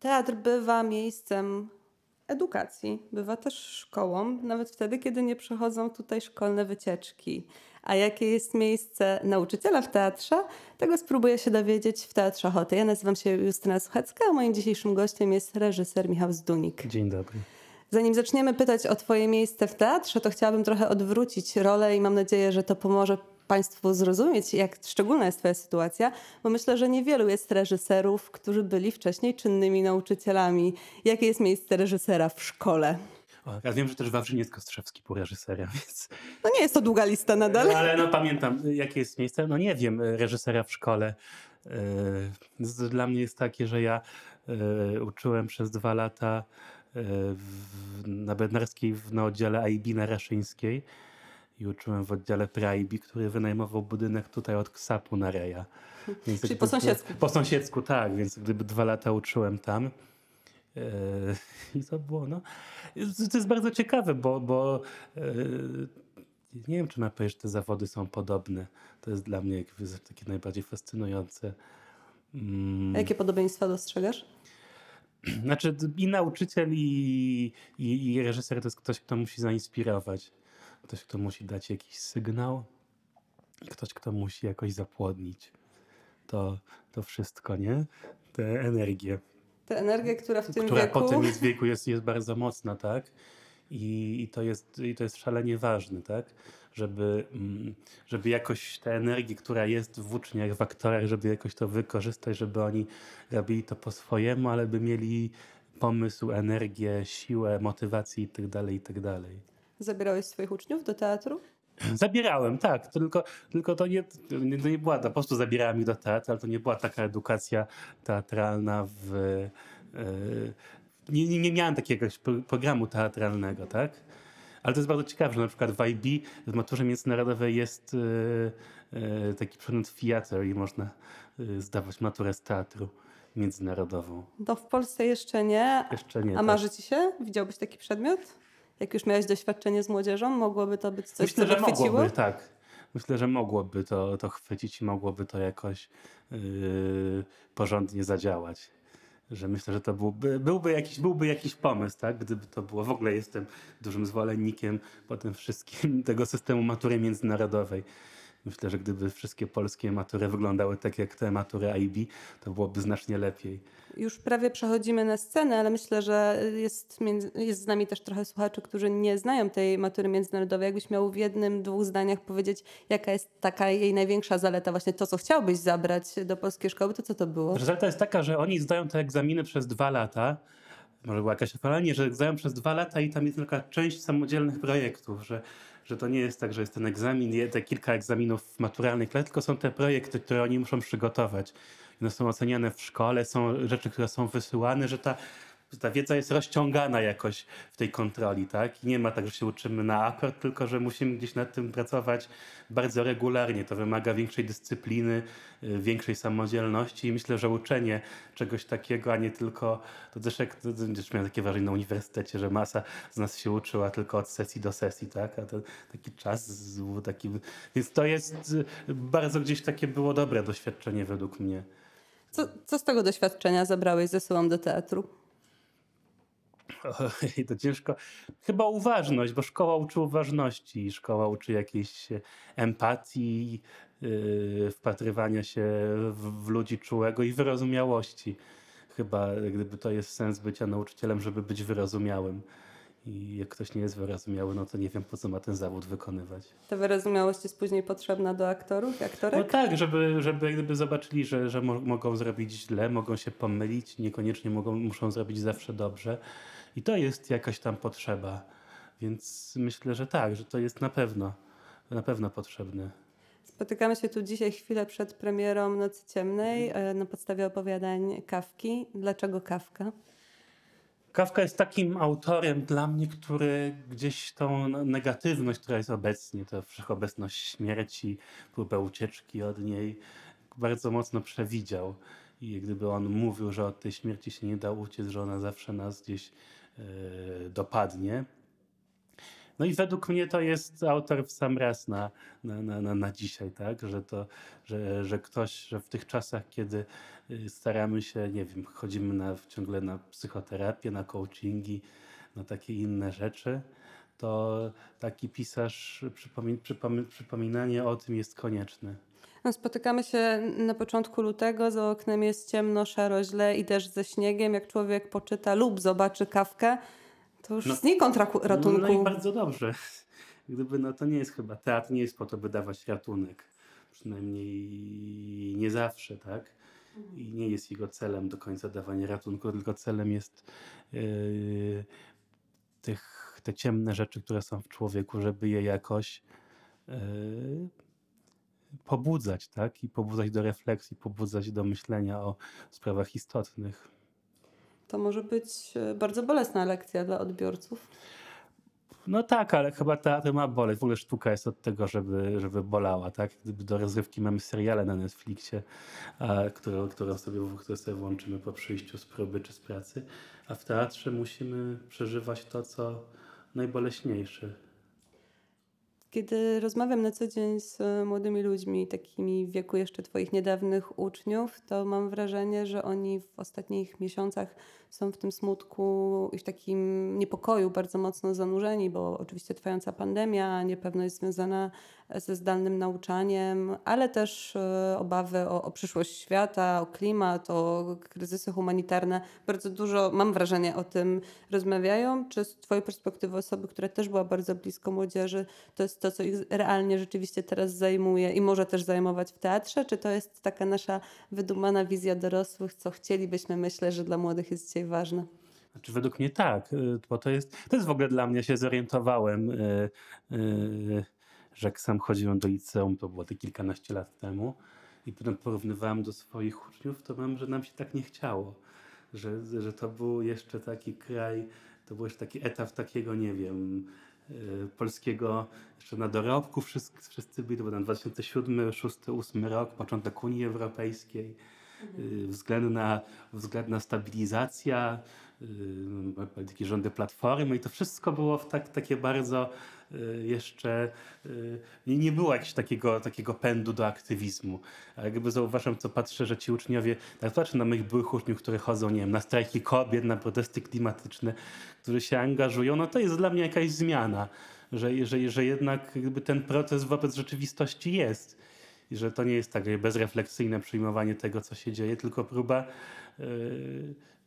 Teatr bywa miejscem edukacji, bywa też szkołą, nawet wtedy, kiedy nie przechodzą tutaj szkolne wycieczki. A jakie jest miejsce nauczyciela w teatrze, tego spróbuję się dowiedzieć w Teatrze Ochoty. Ja nazywam się Justyna Suchecka, a moim dzisiejszym gościem jest reżyser Michał Zdunik. Dzień dobry. Zanim zaczniemy pytać o Twoje miejsce w teatrze, to chciałabym trochę odwrócić rolę i mam nadzieję, że to pomoże Państwu zrozumieć, jak szczególna jest Twoja sytuacja, bo myślę, że niewielu jest reżyserów, którzy byli wcześniej czynnymi nauczycielami. Jakie jest miejsce reżysera w szkole? Ja wiem, że też Wawrzyn jest Kostrzewski po reżysera, więc... No nie jest to długa lista nadal. Ale no pamiętam, jakie jest miejsce. No nie wiem, reżysera w szkole. Yy, Dla mnie jest takie, że ja yy, uczyłem przez dwa lata w, na Bednarskiej w- na oddziale IB na Raszyńskiej i uczyłem w oddziale PRAIB, który wynajmował budynek tutaj od KSAP-u na Reja. Więc Czyli po sąsiedzku. Po sąsiedzku, tak, więc gdyby dwa lata uczyłem tam. e, I to było, no. To jest bardzo ciekawe, bo, bo e, nie wiem, czy na że te zawody są podobne. To jest dla mnie takie najbardziej fascynujące. Mm, A jakie podobieństwa dostrzegasz? Znaczy, i nauczyciel, i, i, i reżyser to jest ktoś, kto musi zainspirować. Ktoś, kto musi dać jakiś sygnał. i Ktoś, kto musi jakoś zapłodnić. To, to wszystko, nie? Te energie, Tę energię, która w tym która wieku... po tym jest wieku jest, jest bardzo mocna, tak? I, i, to jest, I to jest szalenie ważne, tak? Żeby, mm, żeby jakoś tę energię, która jest w uczniach, w aktorach, żeby jakoś to wykorzystać, żeby oni robili to po swojemu, ale by mieli pomysł, energię, siłę, motywację i tak dalej, i tak dalej. Zabierałeś swoich uczniów do teatru? Zabierałem, tak, tylko, tylko to, nie, to nie to nie była, po prostu zabierałem ich do teatru, ale to nie była taka edukacja teatralna w... e, nie, nie, miałem takiego pro- programu teatralnego, tak? Ale to jest bardzo ciekawe, że na przykład w IB w maturze międzynarodowej jest e, e, taki przedmiot theater i można zdawać maturę z teatru międzynarodową. No w Polsce jeszcze nie. Jeszcze nie. A tak. marzy ci się? Widziałbyś taki przedmiot? Jak już miałeś doświadczenie z młodzieżą, mogłoby to być coś, Myślę, co że zachwyciło? mogłoby, tak. Myślę, że mogłoby to, to chwycić i mogłoby to jakoś yy, porządnie zadziałać. Że myślę, że to byłby, byłby, jakiś, byłby jakiś pomysł, tak? Gdyby to było. W ogóle jestem dużym zwolennikiem po tym wszystkim tego systemu matury międzynarodowej. Myślę, że gdyby wszystkie polskie matury wyglądały tak jak te matury IB, to byłoby znacznie lepiej. Już prawie przechodzimy na scenę, ale myślę, że jest, między, jest z nami też trochę słuchaczy, którzy nie znają tej matury międzynarodowej. Jakbyś miał w jednym, dwóch zdaniach powiedzieć, jaka jest taka jej największa zaleta, właśnie to, co chciałbyś zabrać do polskiej szkoły, to co to było? Zaleta jest taka, że oni zdają te egzaminy przez dwa lata. Może była jakaś afalanie, że zdają przez dwa lata i tam jest taka część samodzielnych projektów, że, że to nie jest tak, że jest ten egzamin, te kilka egzaminów maturalnych, tylko są te projekty, które oni muszą przygotować. One są oceniane w szkole, są rzeczy, które są wysyłane, że ta, ta wiedza jest rozciągana jakoś w tej kontroli, tak? I nie ma tak, że się uczymy na akord, tylko że musimy gdzieś nad tym pracować bardzo regularnie. To wymaga większej dyscypliny, y, większej samodzielności i myślę, że uczenie czegoś takiego, a nie tylko, to też jak to, też miałem takie wrażenie na uniwersytecie, że masa z nas się uczyła tylko od sesji do sesji, tak? A to taki czas był taki, więc to jest y, bardzo gdzieś takie było dobre doświadczenie według mnie. Co, co z tego doświadczenia zabrałeś ze sobą do teatru? Ojej, to ciężko. Chyba uważność, bo szkoła uczy uważności, szkoła uczy jakiejś e, empatii, yy, wpatrywania się w, w ludzi czułego i wyrozumiałości. Chyba gdyby to jest sens bycia nauczycielem, żeby być wyrozumiałym. I jak ktoś nie jest wyrozumiały, no to nie wiem po co ma ten zawód wykonywać. Ta wyrozumiałość jest później potrzebna do aktorów, No aktorek? tak, żeby, żeby gdyby zobaczyli, że, że mo- mogą zrobić źle, mogą się pomylić, niekoniecznie mogą, muszą zrobić zawsze dobrze. I to jest jakaś tam potrzeba. Więc myślę, że tak, że to jest na pewno, na pewno potrzebne. Spotykamy się tu dzisiaj chwilę przed premierą Nocy Ciemnej e, na podstawie opowiadań Kawki. Dlaczego Kawka? Kafka jest takim autorem dla mnie, który gdzieś tą negatywność, która jest obecnie, to wszechobecność śmierci, próbę ucieczki od niej, bardzo mocno przewidział. I gdyby on mówił, że od tej śmierci się nie da uciec, że ona zawsze nas gdzieś dopadnie. No i według mnie to jest autor w sam raz na, na, na, na, na dzisiaj, tak? Że, to, że, że ktoś, że w tych czasach, kiedy y, staramy się, nie wiem, chodzimy na, ciągle na psychoterapię, na coachingi, na takie inne rzeczy, to taki pisarz, przypomin, przypomin, przypominanie o tym jest konieczne. No, spotykamy się na początku lutego, za oknem jest ciemno, szaro, źle i deszcz ze śniegiem. Jak człowiek poczyta lub zobaczy kawkę, to już No. znikąd ratunku. No, no i bardzo dobrze. Gdyby, no to nie jest chyba, teatr nie jest po to, by dawać ratunek. Przynajmniej nie zawsze, tak? I nie jest jego celem do końca dawanie ratunku, tylko celem jest yy, tych, te ciemne rzeczy, które są w człowieku, żeby je jakoś yy, pobudzać, tak? I pobudzać do refleksji, pobudzać do myślenia o sprawach istotnych. To może być e, bardzo bolesna lekcja dla odbiorców. No tak, ale chyba teatr ma boleć. W ogóle sztuka jest od tego, żeby, żeby bolała, tak? Gdyby do rozrywki mamy seriale na Netflixie, a, które, które, sobie, które sobie włączymy po przyjściu z próby czy z pracy, a w teatrze musimy przeżywać to, co najboleśniejsze. Kiedy rozmawiam na co dzień z młodymi ludźmi, takimi w wieku jeszcze Twoich niedawnych uczniów, to mam wrażenie, że oni w ostatnich miesiącach są w tym smutku i w takim niepokoju bardzo mocno zanurzeni, bo oczywiście trwająca pandemia, niepewność związana ze zdalnym nauczaniem, ale też e, obawy o, o przyszłość świata, o klimat, o kryzysy humanitarne. Bardzo dużo, mam wrażenie, o tym rozmawiają. Czy z Twojej perspektywy osoby, która też była bardzo blisko młodzieży, to jest to, co ich realnie rzeczywiście teraz zajmuje i może też zajmować w teatrze? Czy to jest taka nasza wydumana wizja dorosłych, co chcielibyśmy, myślę, że dla młodych jest dzisiaj ważne? Znaczy według mnie tak, y, bo to jest, to jest w ogóle dla mnie, się zorientowałem, y, y, że jak sam chodziłem do liceum, to było te kilkanaście lat temu i potem porównywałem do swoich uczniów, to mam, że nam się tak nie chciało, że, że to był jeszcze taki kraj, to był jeszcze taki etap takiego, nie wiem, y, polskiego, jeszcze na dorobku wszyscy, wszyscy byli, to był tam 2007, 2006, 2008 rok, początek Unii Europejskiej, y, względna, względna stabilizacja, y, polityki rządy Platformy i to wszystko było w tak, takie bardzo y, jeszcze, y, nie, było jakiegoś takiego, takiego pędu do aktywizmu. A jakby zauważam, co patrzę, że ci uczniowie, tak patrzę na moich byłych uczniów, którzy chodzą, nie wiem, na strajki kobiet, na protesty klimatyczne, którzy się angażują, no to jest dla mnie jakaś zmiana, że, że, że jednak jakby ten protest wobec rzeczywistości jest. I że to nie jest takie bezrefleksyjne przyjmowanie tego, co się dzieje, tylko próba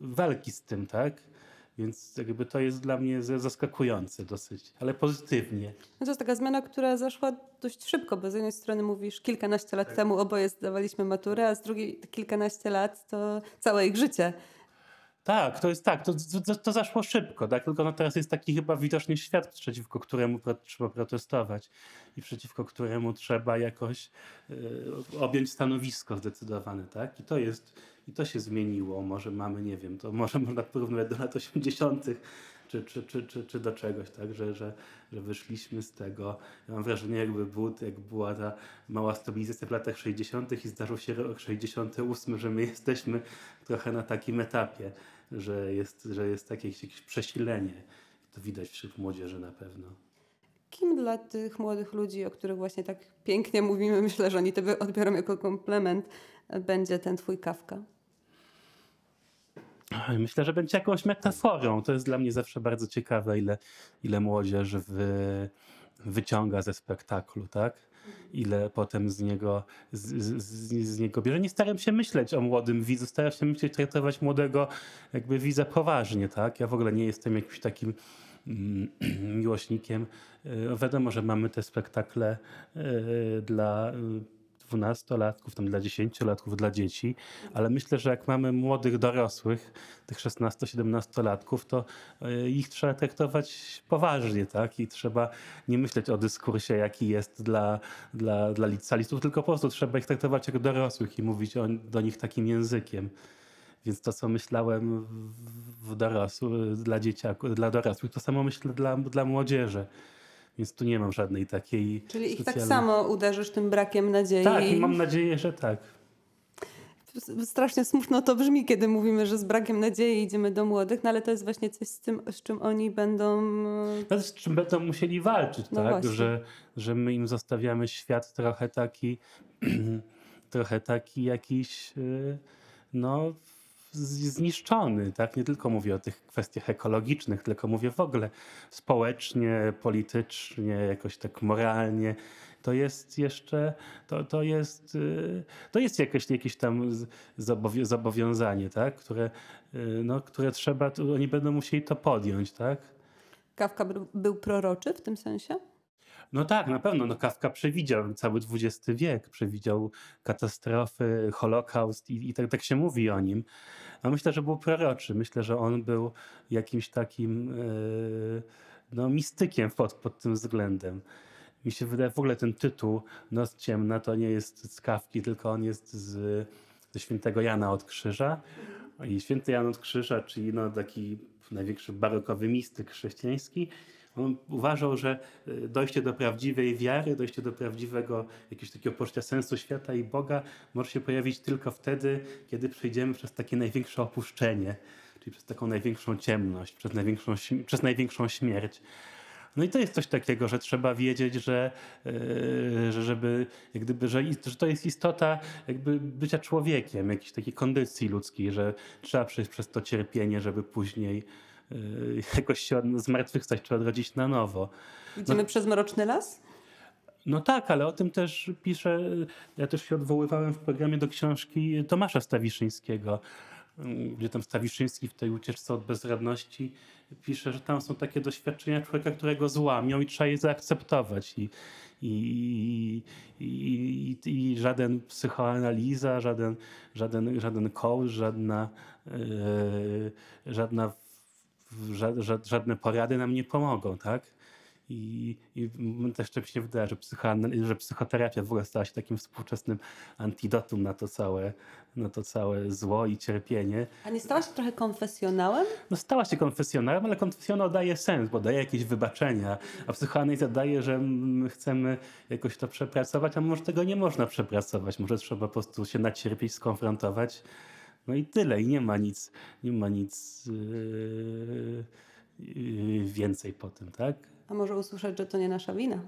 walki z tym, tak? Więc jakby to jest dla mnie za- zaskakujące dosyć, ale pozytywnie. No to jest taka zmiana, która zaszła dość szybko, bo z jednej strony mówisz, kilkanaście lat temu oboje zdawaliśmy maturę, a z drugiej kilkanaście lat to całe ich życie. Tak, to jest tak, to, to, to zaszło szybko, tak? Tylko no teraz jest taki chyba widoczny świat, przeciwko któremu pro, trzeba protestować i przeciwko któremu trzeba jakoś y, objąć stanowisko zdecydowane, tak? I to jest, i to się zmieniło. Może mamy, nie wiem, to może można porównywać do lat 80. Czy, czy, czy, czy, czy do czegoś, tak? Że, że, że wyszliśmy z tego. Ja mam wrażenie, jakby, był, jak była ta mała stabilizacja w latach 60. i zdarzył się rok 68, że my jesteśmy trochę na takim etapie, że jest, że jest takie jakieś przesilenie. To widać wśród młodzieży na pewno. Kim dla tych młodych ludzi, o których właśnie tak pięknie mówimy, myślę, że oni to odbiorą jako komplement, będzie ten twój kawka? Myślę, że będzie jakąś metaforą. To jest dla mnie zawsze bardzo ciekawe, ile, ile młodzież wy, wyciąga ze spektaklu, tak? Ile potem z niego, z, z, z- niego bierze. Nie staram się myśleć o młodym widzu, staram się myśleć, traktować młodego jakby widza poważnie, tak? Ja w ogóle nie jestem jakimś takim mm, miłośnikiem. Y, Wiadomo, że mamy te spektakle y, dla y, dwunastolatków, tam dla dziesięciolatków, dla dzieci, ale myślę, że jak mamy młodych dorosłych, tych 16-17-latków, to y, ich trzeba traktować poważnie, tak? I trzeba nie myśleć o dyskursie, jaki jest dla, dla, dla licealistów, tylko po prostu trzeba ich traktować jak dorosłych i mówić o, do nich takim językiem. Więc to, co myślałem w dorosłych, dla dzieciaków, dla dorosłych, to samo myślę dla, dla młodzieży. Więc tu nie mam żadnej takiej Czyli ich tak samo uderzysz tym brakiem nadziei. Tak, i mam nadzieję, że tak. strasznie smutno to brzmi, kiedy mówimy, że z brakiem nadziei idziemy do młodych, no ale to jest właśnie coś z tym, z czym oni będą... e, No, z czym będą musieli walczyć, No tak? właśnie. Że, że my im zostawiamy świat trochę taki, trochę taki jakiś, y, no, zniszczony, tak? Nie tylko mówię o tych kwestiach ekologicznych, tylko mówię w ogóle społecznie, politycznie, jakoś tak moralnie. To jest jeszcze, to, to jest, y, to jest jakieś, jakieś tam zobowiązanie, tak? Które, y, no, które trzeba, oni będą musieli to podjąć, tak? Kawka był proroczy w tym sensie? No tak, na pewno. No Kafka przewidział cały XX wiek, przewidział katastrofy, Holokaust i, i tak, tak się mówi o nim. A myślę, że był proroczy. Myślę, że on był jakimś takim e, no, mistykiem pod, pod tym względem. Mi się wydaje, w ogóle ten tytuł Noc ciemna to nie jest z Kawki, tylko on jest z, ze świętego Jana od Krzyża. I święty Jan od Krzyża, czyli no taki największy barokowy mistyk chrześcijański, on uważał, że y, dojście do prawdziwej wiary, dojście do prawdziwego jakiegoś takiego poczucia sensu świata i Boga może się pojawić tylko wtedy, kiedy przejdziemy przez takie największe opuszczenie, czyli przez taką największą ciemność, przez największą, przez największą śmierć. No i to jest coś takiego, że trzeba wiedzieć, że, yy, że żeby, jak gdyby, że, że to jest istota jakby bycia człowiekiem, jakiejś takiej kondycji ludzkiej, że trzeba przejść przez to cierpienie, żeby później jakoś się zmartwychwstać czy odrodzić na nowo. Idziemy przez Mroczny Las? No tak, ale o tym też piszę, ja też się odwoływałem w programie do książki Tomasza Stawiszyńskiego, mm, gdzie tam Stawiszyński w tej ucieczce od bezradności pisze, że tam są takie doświadczenia człowieka, którego złamią i trzeba je zaakceptować. I, i, i, i, i żaden psychoanaliza, żaden, żaden, żaden coach, żadna, yy, żadna, żadne porady nam nie pomogą, tak? I, i też mi się wydaje, że, psychoanal- że psychoterapia w ogóle stała się takim współczesnym antidotum na to całe, na to całe zło i cierpienie. A nie stała się trochę konfesjonałem? No stała się konfesjonałem, ale konfesjonał daje sens, bo daje jakieś wybaczenia, a psychoanaliza daje, że my chcemy jakoś to przepracować, a może tego nie można przepracować, może trzeba po prostu się nacierpieć, skonfrontować. No i tyle, i nie ma nic, nie ma nic yy, yy, więcej po tym, tak? A może usłyszeć, że to nie nasza wina?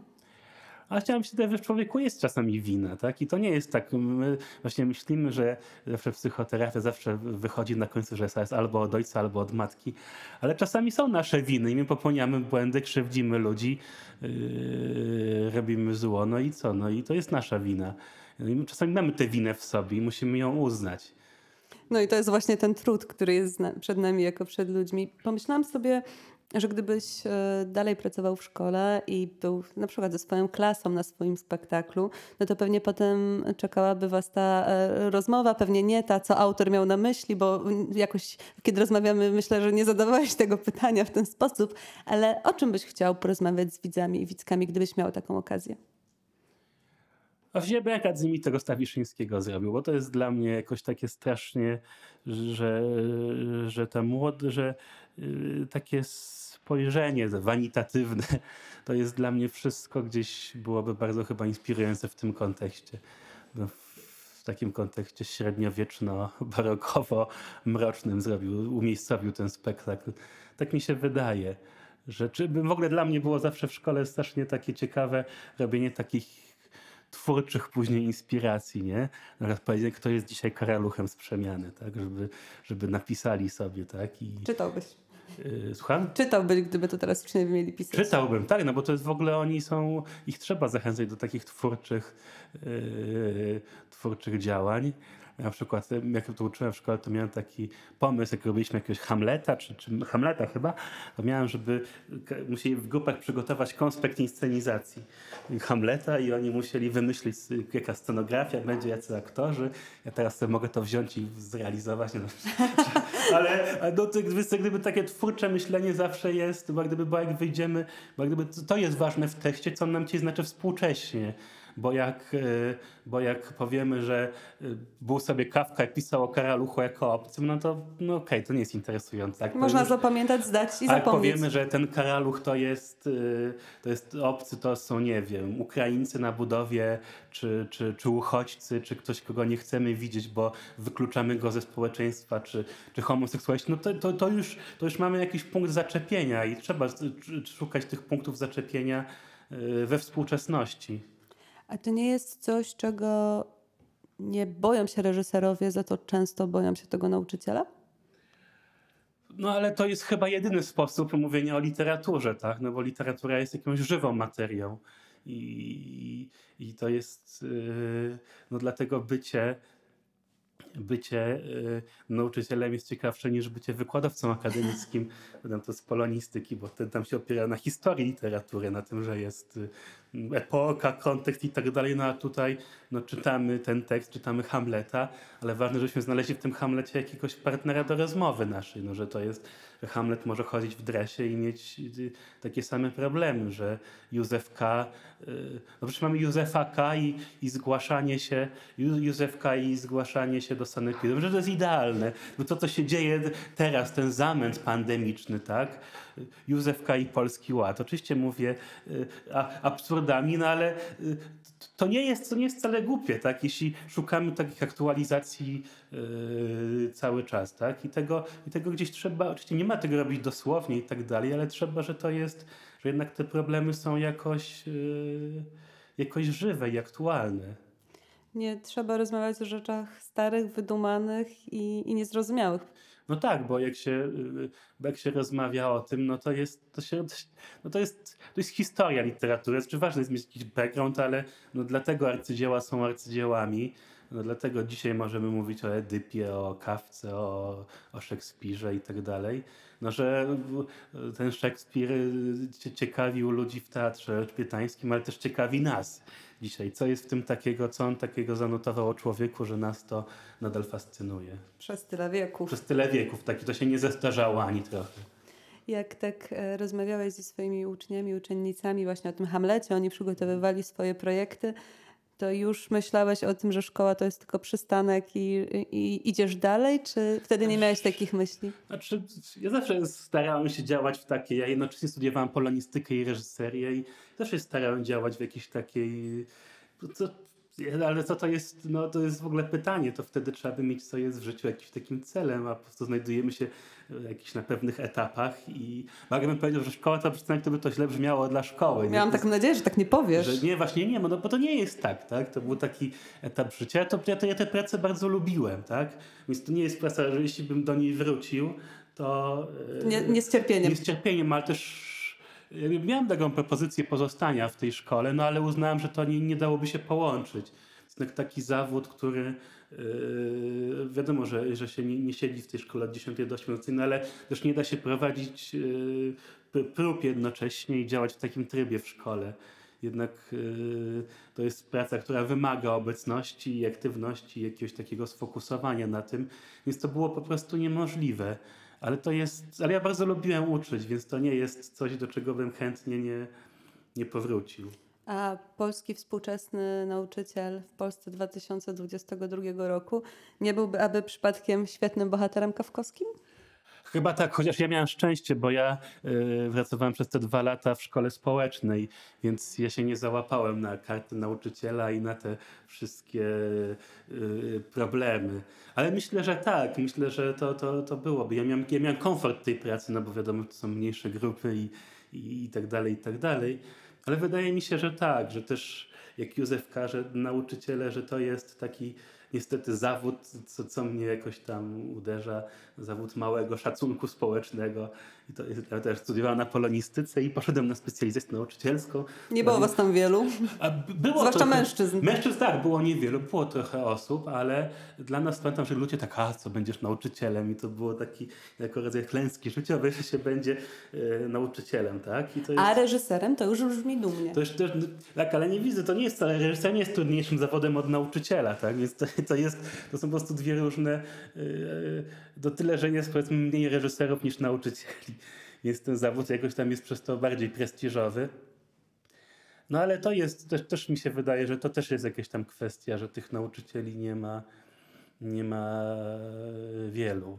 Ale chciałem się że w człowieku jest czasami wina, tak? I to nie jest tak. My właśnie myślimy, że zawsze psychoterapia zawsze wychodzi na końcu, że jest albo od ojca, albo od matki, ale czasami są nasze winy i my popełniamy błędy, krzywdzimy ludzi, yy, robimy zło, no i co? No i to jest nasza wina. I my czasami mamy tę winę w sobie i musimy ją uznać. No i to jest właśnie ten trud, który jest przed nami jako przed ludźmi. Pomyślałam sobie, że gdybyś e, dalej pracował w szkole i był na przykład ze swoją klasą na swoim spektaklu, no to pewnie potem czekałaby was ta e, rozmowa, pewnie nie ta, co autor miał na myśli, bo jakoś kiedy rozmawiamy, myślę, że nie zadawałeś tego pytania w ten sposób, ale o czym byś chciał porozmawiać z widzami i widzkami, gdybyś miał taką okazję? A w Ziebekad z nimi tego Stawiszyńskiego zrobił, bo to jest dla mnie jakoś takie strasznie, że, że ta młody, że y, takie spojrzenie wanitatywne, to jest dla mnie wszystko gdzieś byłoby bardzo chyba inspirujące w tym kontekście. No, w takim kontekście średniowieczno-barokowo-mrocznym zrobił, umiejscowił ten spektakl. Tak mi się wydaje, że czy w ogóle dla mnie było zawsze w szkole strasznie takie ciekawe robienie takich twórczych później inspiracji, nie? Na przykład powiedzieć, kto jest dzisiaj karaluchem z przemiany, tak? Żeby, żeby napisali sobie, tak? I, Czytałbyś. yy, słucham? Czytałbyś, gdyby to teraz uczniowie mieli pisać. Czytałbym, tak, no bo to jest w ogóle oni są, ich trzeba zachęcać do takich twórczych, yy, twórczych działań. Na przykład, jak to uczyłem w szkole, to miałem taki pomysł, jak robiliśmy jakiegoś Hamleta, czy, czy Hamleta chyba, to miałem, żeby musieli w grupach przygotować konspekt inscenizacji Hamleta i oni musieli wymyślić, s- jaka scenografia będzie, jacy aktorzy. Ja teraz sobie mogę to wziąć i zrealizować. No, ale no, gdyby, takie twórcze myślenie zawsze jest, bo gdyby, bo jak wyjdziemy, bo gdyby to jest ważne w tekście, co on nam ci znaczy współcześnie. Bo jak, y, bo jak powiemy, że y, był sobie Kawka i pisał o Karaluchu jako obcym, no to no okej, to nie jest interesujące. Jak Można powiemy, zapamiętać, zdać i a jak zapomnieć. powiemy, że ten Karaluch to jest, y, to jest obcy, to są, nie wiem, Ukraińcy na budowie, czy, czy, czy uchodźcy, czy ktoś, kogo nie chcemy widzieć, bo wykluczamy go ze społeczeństwa, czy, czy homoseksualiści, no to, to, to, już, to już mamy jakiś punkt zaczepienia i trzeba szukać tych punktów zaczepienia we współczesności. A to nie jest coś, czego nie boją się reżyserowie, za to często boją się tego nauczyciela? No ale to jest chyba jedyny sposób mówienia o literaturze, tak? No bo literatura jest jakąś żywą materią. I, i to jest, yy, no dlatego bycie, bycie yy, nauczycielem jest ciekawsze niż bycie wykładowcą akademickim. To z polonistyki, bo ten tam się opiera na historii literatury, na tym, że jest yy, epoka, kontekst i tak dalej. No a tutaj no, czytamy ten tekst, czytamy Hamleta, ale ważne, żebyśmy znaleźli w tym Hamlecie jakiegoś partnera do rozmowy naszej, no, że to jest, Hamlet może chodzić w dresie i mieć y, takie same problemy, że Józef K., y, no przecież mamy Józefa K. i, i zgłaszanie się, Józef K. i zgłaszanie się do sanepidu, że to jest idealne, bo to, co się dzieje teraz, ten zamęt pandemiczny, tak, Józef K. i Polski Ład, oczywiście mówię y, absurdami, no ale to nie jest, to nie jest wcale głupie, tak? Jeśli szukamy takich aktualizacji yy, cały czas, tak? I tego, I tego gdzieś trzeba, oczywiście nie ma tego robić dosłownie i tak dalej, ale trzeba, że to jest, że jednak te problemy są jakoś, yy, jakoś żywe i aktualne. Nie trzeba rozmawiać o rzeczach starych, wydumanych i, i niezrozumiałych. No tak, bo jak się, bo jak się rozmawia o tym, no to jest, to się, no to jest, to jest historia literatury. Znaczy ważne jest mieć jakiś background, ale no dlatego arcydzieła są arcydziełami. No dlatego dzisiaj możemy mówić o Edypie, o Kawce, o, o Szekspirze i tak dalej. No, że ten Szekspir y, cie- ciekawił ludzi w teatrze elżbietańskim, ale też ciekawi nas dzisiaj. Co jest w tym takiego, co on takiego zanotował o człowieku, że nas to nadal fascynuje. Przez tyle wieków. Przez tyle wieków, taki to się nie zestarzało ani trochę. Jak tak e, rozmawiałeś ze swoimi uczniami, uczennicami właśnie o tym Hamlecie, oni przygotowywali swoje projekty, to już myślałeś o tym, że szkoła to jest tylko przystanek i, i idziesz dalej, czy wtedy nie miałeś takich myśli? Znaczy, ja zawsze starałem się działać w takiej, ja jednocześnie studiowałem polonistykę i reżyserię i zawsze starałem działać w jakiejś takiej, co, ale co to jest, no to jest w ogóle pytanie, to wtedy trzeba by mieć, co jest w życiu jakimś takim celem, a po prostu znajdujemy się w jakichś na pewnych etapach i jakbym powiedział, że szkoła to przystanek, to by to źle brzmiało dla szkoły. Miałam taką nadzieję, że tak nie powiesz. że nie, właśnie nie, no bo to nie jest tak, tak? To był taki etap życia. Ja, to, ja, to, ja tę pracę bardzo lubiłem, tak? Więc to nie jest praca, że jeśli bym do niej wrócił, to... e, Nie, nie z cierpieniem. Nie z cierpieniem, ale też miałem taką propozycję pozostania w tej szkole, no ale uznałem, że to nie, nie dałoby się połączyć. Jest taki zawód, który yy, wiadomo, że, że się nie, nie siedzi w tej szkole od 10 do 18, no ale też nie da się prowadzić yy, pr- prób jednocześnie i działać w takim trybie w szkole. Jednak yy, to jest praca, która wymaga obecności i aktywności, jakiegoś takiego sfokusowania na tym, więc to było po prostu niemożliwe. Ale to jest, ale ja bardzo lubiłem uczyć, więc to nie jest coś, do czego bym chętnie nie, nie powrócił. A polski współczesny nauczyciel w Polsce 2022 roku nie byłby aby przypadkiem świetnym bohaterem kawkowskim? Chyba tak, chociaż ja miałem szczęście, bo ja y, pracowałem przez te dwa lata w szkole społecznej, więc ja się nie załapałem na kartę nauczyciela i na te wszystkie y, problemy. Ale myślę, że tak, myślę, że to, to, to byłoby. Ja miałem, ja miałem komfort tej pracy, no bo wiadomo, to są mniejsze grupy i, i, i tak dalej, i tak dalej. Ale wydaje mi się, że tak, że też jak Józef każe nauczyciele, że to jest taki niestety zawód, co, co mnie jakoś tam uderza, zawód małego szacunku społecznego. I to ja też studiowałem na polonistyce i poszedłem na specjalizację nauczycielską. Nie było was tam wielu. Było Zwłaszcza trochę, mężczyzn. Mężczyzn tak, było niewielu, było trochę osób, ale dla nas pamiętam, że ludzie tak, a co będziesz nauczycielem i to było taki jako rodzaj klęski życiowej, że się będzie e, nauczycielem, tak? I to jest, A reżyserem to już brzmi dumnie. to już też, tak, ale nie widzę, to nie jest wcale, reżyser nie jest trudniejszym zawodem od nauczyciela, tak? Więc to, to, jest, to są po prostu dwie różne, do tyle, że jest powiedzmy mniej reżyserów niż nauczycieli. Więc ten zawód jakoś tam jest przez to bardziej prestiżowy. No ale to jest, też, też mi się wydaje, że to też jest jakaś tam kwestia, że tych nauczycieli nie ma, nie ma wielu.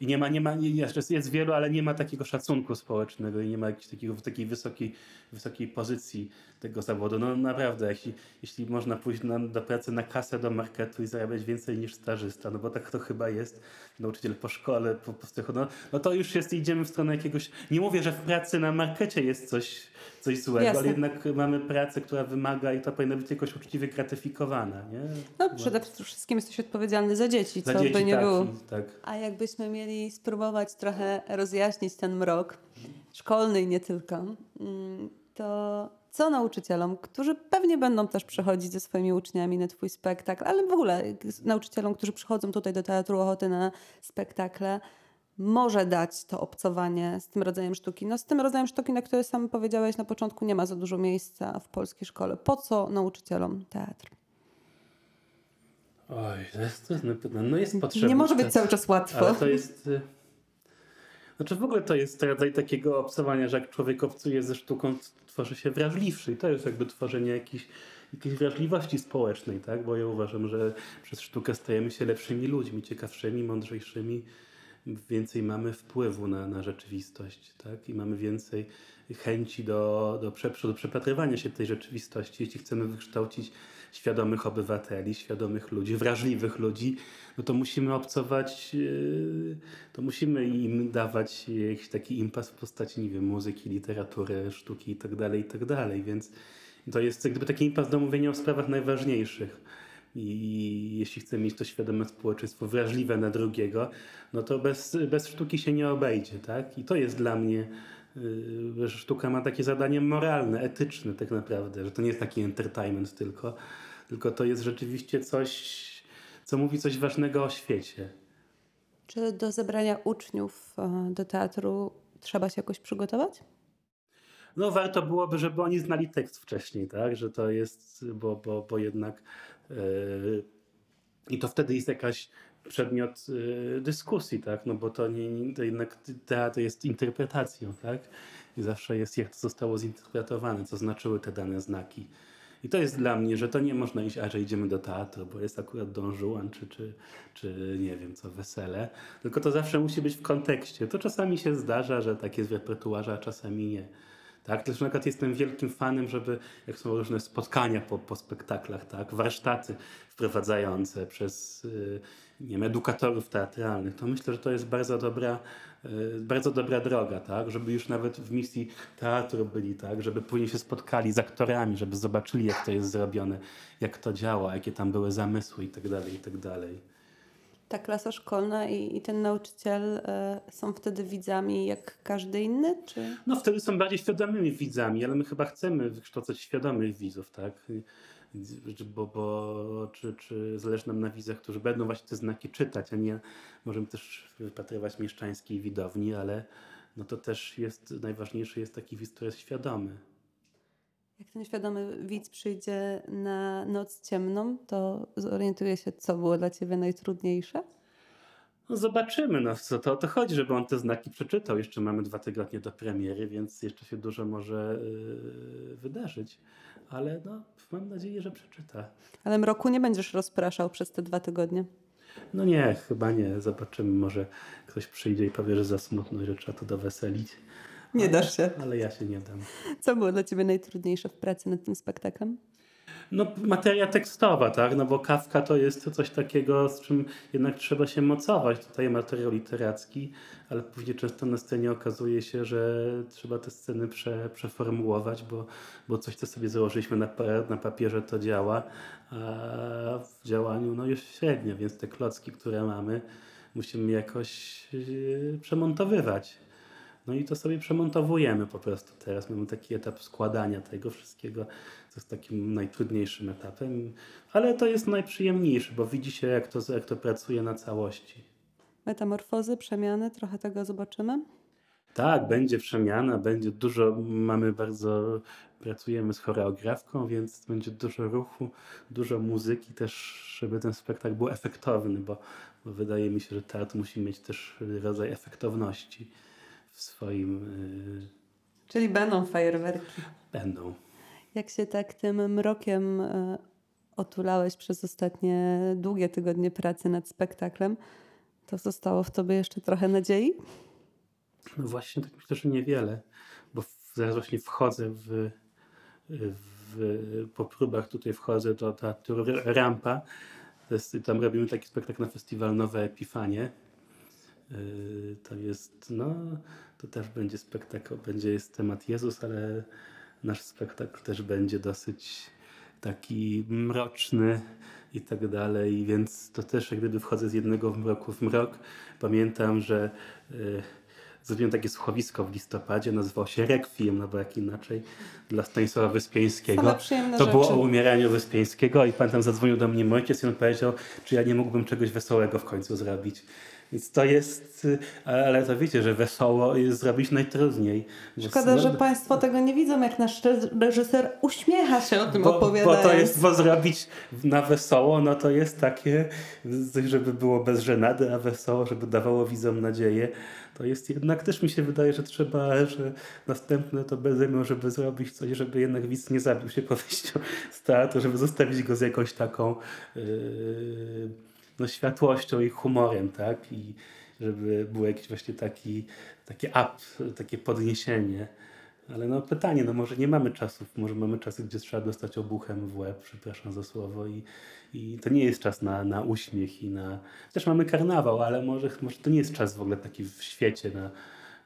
I nie ma, nie ma, jest, jest wielu, ale nie ma takiego szacunku społecznego i nie ma jakiejś takiego, takiej wysokiej, wysokiej pozycji tego zawodu. No naprawdę, jeśli, jeśli można pójść na, do pracy na kasę do marketu i zarabiać więcej niż stażysta, no bo tak to chyba jest, nauczyciel po szkole, po, po no, no to już jest, idziemy w stronę jakiegoś, nie mówię, że w pracy na markecie jest coś, coś złego, Jasne. ale jednak mamy pracę, która wymaga i to powinno być jakoś uczciwie gratyfikowana, nie? No przede wszystkim jesteś odpowiedzialny za dzieci, Za co dzieci, by nie tak, było. tak. A jakbyśmy mieli spróbować trochę rozjaśnić ten mrok, szkolny i nie tylko, mm, to co nauczycielom, którzy pewnie będą też przychodzić ze swoimi uczniami na Twój spektakl, ale w ogóle nauczycielom, którzy przychodzą tutaj do Teatru Ochoty na spektakle, może dać to obcowanie z tym rodzajem sztuki? No z tym rodzajem sztuki, na które sam powiedziałeś na początku, nie ma za dużo miejsca w polskiej szkole. Po co nauczycielom teatr? Oj, to jest trudne pytanie. No jest potrzebne. Nie może być cały czas łatwo. Ale to jest. y, Znaczy w ogóle to jest rodzaj takiego obcowania, że jak człowiek obcuje ze sztuką, tworzy się wrażliwszy. I to jest jakby tworzenie jakiejś, jakiejś wrażliwości społecznej, tak? Bo ja uważam, że przez sztukę stajemy się lepszymi ludźmi, ciekawszymi, mądrzejszymi. Więcej mamy wpływu na, na rzeczywistość, tak? I mamy więcej chęci do, do, do przepatrywania się tej rzeczywistości. Jeśli chcemy wykształcić świadomych obywateli, świadomych ludzi, wrażliwych ludzi, no to musimy obcować, yy, to musimy im dawać jakiś taki impas w postaci, nie wiem, muzyki, literatury, sztuki itd., itd. Więc to jest jak gdyby taki impas do mówienia o sprawach najważniejszych. I jeśli chcemy mieć to świadome społeczeństwo wrażliwe na drugiego, no to bez, bez sztuki się nie obejdzie, tak? I to jest dla mnie, yy, że sztuka ma takie zadanie moralne, etyczne tak naprawdę, że to nie jest taki entertainment tylko, tylko to jest rzeczywiście coś, co mówi coś ważnego o świecie. Czy do zebrania uczniów e, do teatru trzeba się jakoś przygotować? No warto byłoby, żeby oni znali tekst wcześniej, tak? Że to jest, bo, bo, bo jednak i to wtedy jest jakaś przedmiot yy, dyskusji, tak? No bo to, nie, to jednak teatr jest interpretacją, tak? I zawsze jest jak to zostało zinterpretowane, co znaczyły te dane znaki. I to jest dla mnie, że to nie można iść, a że idziemy do teatru, bo jest akurat Don Juan, czy, czy, czy nie wiem co, wesele. Tylko to zawsze musi być w kontekście. To czasami się zdarza, że tak jest w repertuarze, a czasami nie. Tak, też na jestem wielkim fanem, żeby, jak są różne spotkania po, po spektaklach, tak, warsztaty wprowadzające przez y, nie wiem, edukatorów teatralnych, to myślę, że to jest bardzo dobra, y, bardzo dobra droga, tak, żeby już nawet w misji teatru byli, tak, żeby później się spotkali z aktorami, żeby zobaczyli, jak to jest zrobione, jak to działa, jakie tam były zamysły i tak dalej, i tak dalej. Ta klasa szkolna i, i ten nauczyciel e, są wtedy widzami jak każdy inny? Czy... No wtedy są bardziej świadomymi widzami, ale my chyba chcemy wykształcać świadomych widzów, tak? Bo, bo czy, czy zależy nam na widzach, którzy będą właśnie te znaki czytać, a nie możemy też wypatrywać mieszczańskiej widowni, ale no to też jest, najważniejszy jest taki widz, który jest świadomy. Jak ten świadomy widz przyjdzie na noc ciemną, to zorientuje się, co było dla ciebie najtrudniejsze? No zobaczymy, no co to o to chodzi, żeby on te znaki przeczytał. Jeszcze mamy dwa tygodnie do premiery, więc jeszcze się dużo może yy, wydarzyć, ale no, mam nadzieję, że przeczyta. Ale mroku nie będziesz rozpraszał przez te dwa tygodnie. No nie, chyba nie. Zobaczymy, może ktoś przyjdzie i powie, że za smutno, i że trzeba to doweselić. Nie ale, dasz się. Ale ja się nie dam. Co było dla ciebie najtrudniejsze w pracy nad tym spektaklem? No materia tekstowa, tak? No bo Kawka to jest to coś takiego, z czym jednak trzeba się mocować. Tutaj materiał literacki, ale później często na scenie okazuje się, że trzeba te sceny prze, przeformułować, bo, bo coś, co sobie założyliśmy na, na papierze, to działa, a w działaniu no już średnio, więc te klocki, które mamy, musimy jakoś yy, przemontowywać. No i to sobie przemontowujemy po prostu teraz. Mamy taki etap składania tego wszystkiego, co jest takim najtrudniejszym etapem, ale to jest najprzyjemniejszy, bo widzi się, jak to, jak to pracuje na całości. Metamorfozy, przemiany, trochę tego zobaczymy? Tak, będzie przemiana, będzie dużo, mamy bardzo, pracujemy z choreografką, więc będzie dużo ruchu, dużo muzyki też, żeby ten spektakl był efektowny, bo, bo wydaje mi się, że teatr musi mieć też rodzaj efektowności w swoim... Yy, Czyli będą fajerwerki. będą. Jak się tak tym mrokiem e, otulałeś przez ostatnie długie tygodnie pracy nad spektaklem, to zostało w tobie jeszcze trochę nadziei? No właśnie, tak myślę, że niewiele, bo zaraz właśnie wchodzę w, w, po próbach tutaj wchodzę do teatru R- Rampa. Jest, tam robimy taki spektakl na festiwal Nowe Epifanie. Yy, To jest, no, to też będzie spektakl, będzie jest temat Jezus, ale nasz spektakl też będzie dosyć taki mroczny i tak dalej, więc to też jak gdyby wchodzę z jednego mroku w mrok. Pamiętam, że yy, zrobiłem takie słuchowisko w listopadzie, nazywało się Requiem, no bo jak inaczej, dla Stanisława Wyspiańskiego. To było rzeczy. o umieraniu Wyspiańskiego i pamiętam zadzwonił do mnie mój ojciec i on powiedział, czy ja nie mógłbym czegoś wesołego w końcu zrobić. Więc to jest, y, ale to wiecie, że wesoło jest zrobić najtrudniej. Bo- Szkoda, no, że Państwo tego nie widzą, jak nasz reżyser uśmiecha się o tym bo, bo opowiadając. to jest, bo zrobić na wesoło, no to jest takie, żeby było bez żenady, a wesoło, żeby dawało widzom nadzieję. To jest jednak, też mi się wydaje, że trzeba, że następne to będę miał, żeby zrobić coś, żeby jednak widz nie zabił się po wyjściu z teatru, żeby zostawić go z jakąś taką yy, no, światłością i humorem, tak? I żeby był jakiś właśnie taki, taki up, takie podniesienie. Ale no pytanie, no może nie mamy czasów, może mamy czasy, gdzie trzeba dostać obuchem w łeb, przepraszam za słowo i, i to nie jest czas na, na uśmiech i na... Też mamy karnawał, ale może, może to nie jest czas w ogóle taki w świecie na,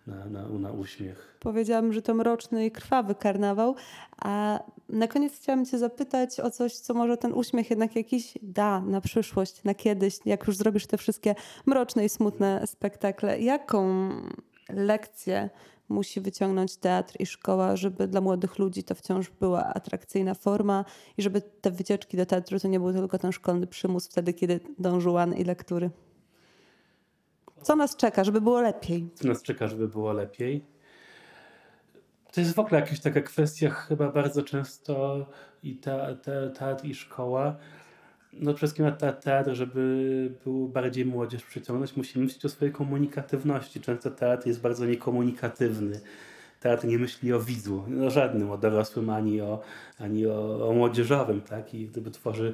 na, na, na uśmiech. Powiedziałam, że to mroczny i krwawy karnawał, a na koniec chciałam Cię zapytać o coś, co może ten uśmiech jednak jakiś da na przyszłość, na kiedyś, jak już zrobisz te wszystkie mroczne i smutne spektakle. Jaką lekcję musi wyciągnąć teatr i szkoła, żeby dla młodych ludzi to wciąż była atrakcyjna forma i żeby te wycieczki do teatru to nie był tylko ten szkolny przymus wtedy, kiedy dążył i lektury? Co nas czeka, żeby było lepiej? Co nas czeka, żeby było lepiej? To jest w ogóle jakaś taka kwestia chyba bardzo często i te, te, teatr i szkoła. No przede wszystkim te- teatr, żeby był bardziej młodzież przyciągnąć, musimy myśleć o swojej komunikatywności. Często teatr jest bardzo niekomunikatywny. Teatr nie myśli o widzu, o żadnym, o dorosłym, ani o, ani o, o młodzieżowym, tak? I gdyby tworzy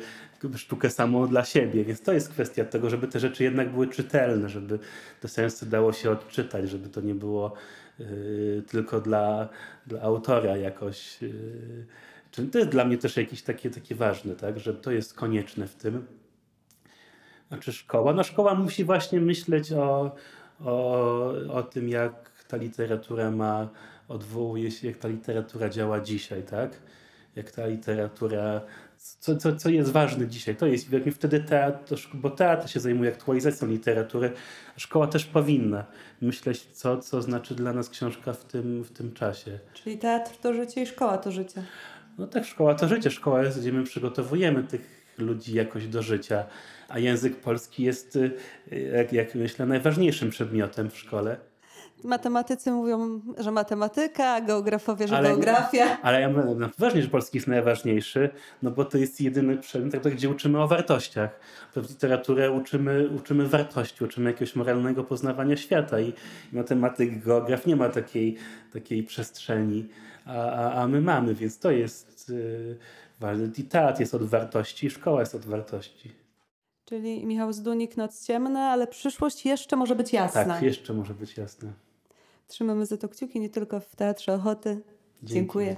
sztukę samą dla siebie. Więc to jest kwestia tego, żeby te rzeczy jednak były czytelne, żeby te sensy dało się odczytać, żeby to nie było y, tylko dla, dla autora jakoś. y, Czyli to jest dla mnie też jakieś takie, takie ważne, tak? Że to jest konieczne w tym. Znaczy szkoła? No szkoła musi właśnie myśleć o, o, o tym, jak ta literatura ma, odwołuje się, jak ta literatura działa dzisiaj, tak? Jak ta literatura, co, co, co jest ważne dzisiaj, to jest, jak wtedy teatr, bo teatr się zajmuje aktualizacją literatury, a szkoła też powinna myśleć, co, co znaczy dla nas książka w tym, w tym czasie. Czyli teatr to życie i szkoła to życie. No tak, szkoła to życie. Szkoła jest, gdzie my przygotowujemy tych ludzi jakoś do życia, a język polski jest, y, jak, jak myślę, najważniejszym przedmiotem w szkole. Matematycy mówią, że matematyka, a geografowie, że Ale- geografia. Ale ja mówię, no, że polski jest najważniejszy, no bo to jest jedyny przedmiot, gdzie uczymy o wartościach. W literaturę uczymy, uczymy wartości, uczymy jakiegoś moralnego poznawania świata i, i matematyk, geograf nie ma takiej, takiej przestrzeni, a, a, a my mamy, więc to jest yy. I teatr jest od wartości, szkoła jest od wartości. Czyli Michał Zdunik, Noc Ciemna, ale przyszłość jeszcze może być jasna. Tak, jeszcze może być jasne. Trzymamy za to kciuki nie tylko w Teatrze Ochoty. Dzięki Dziękuję.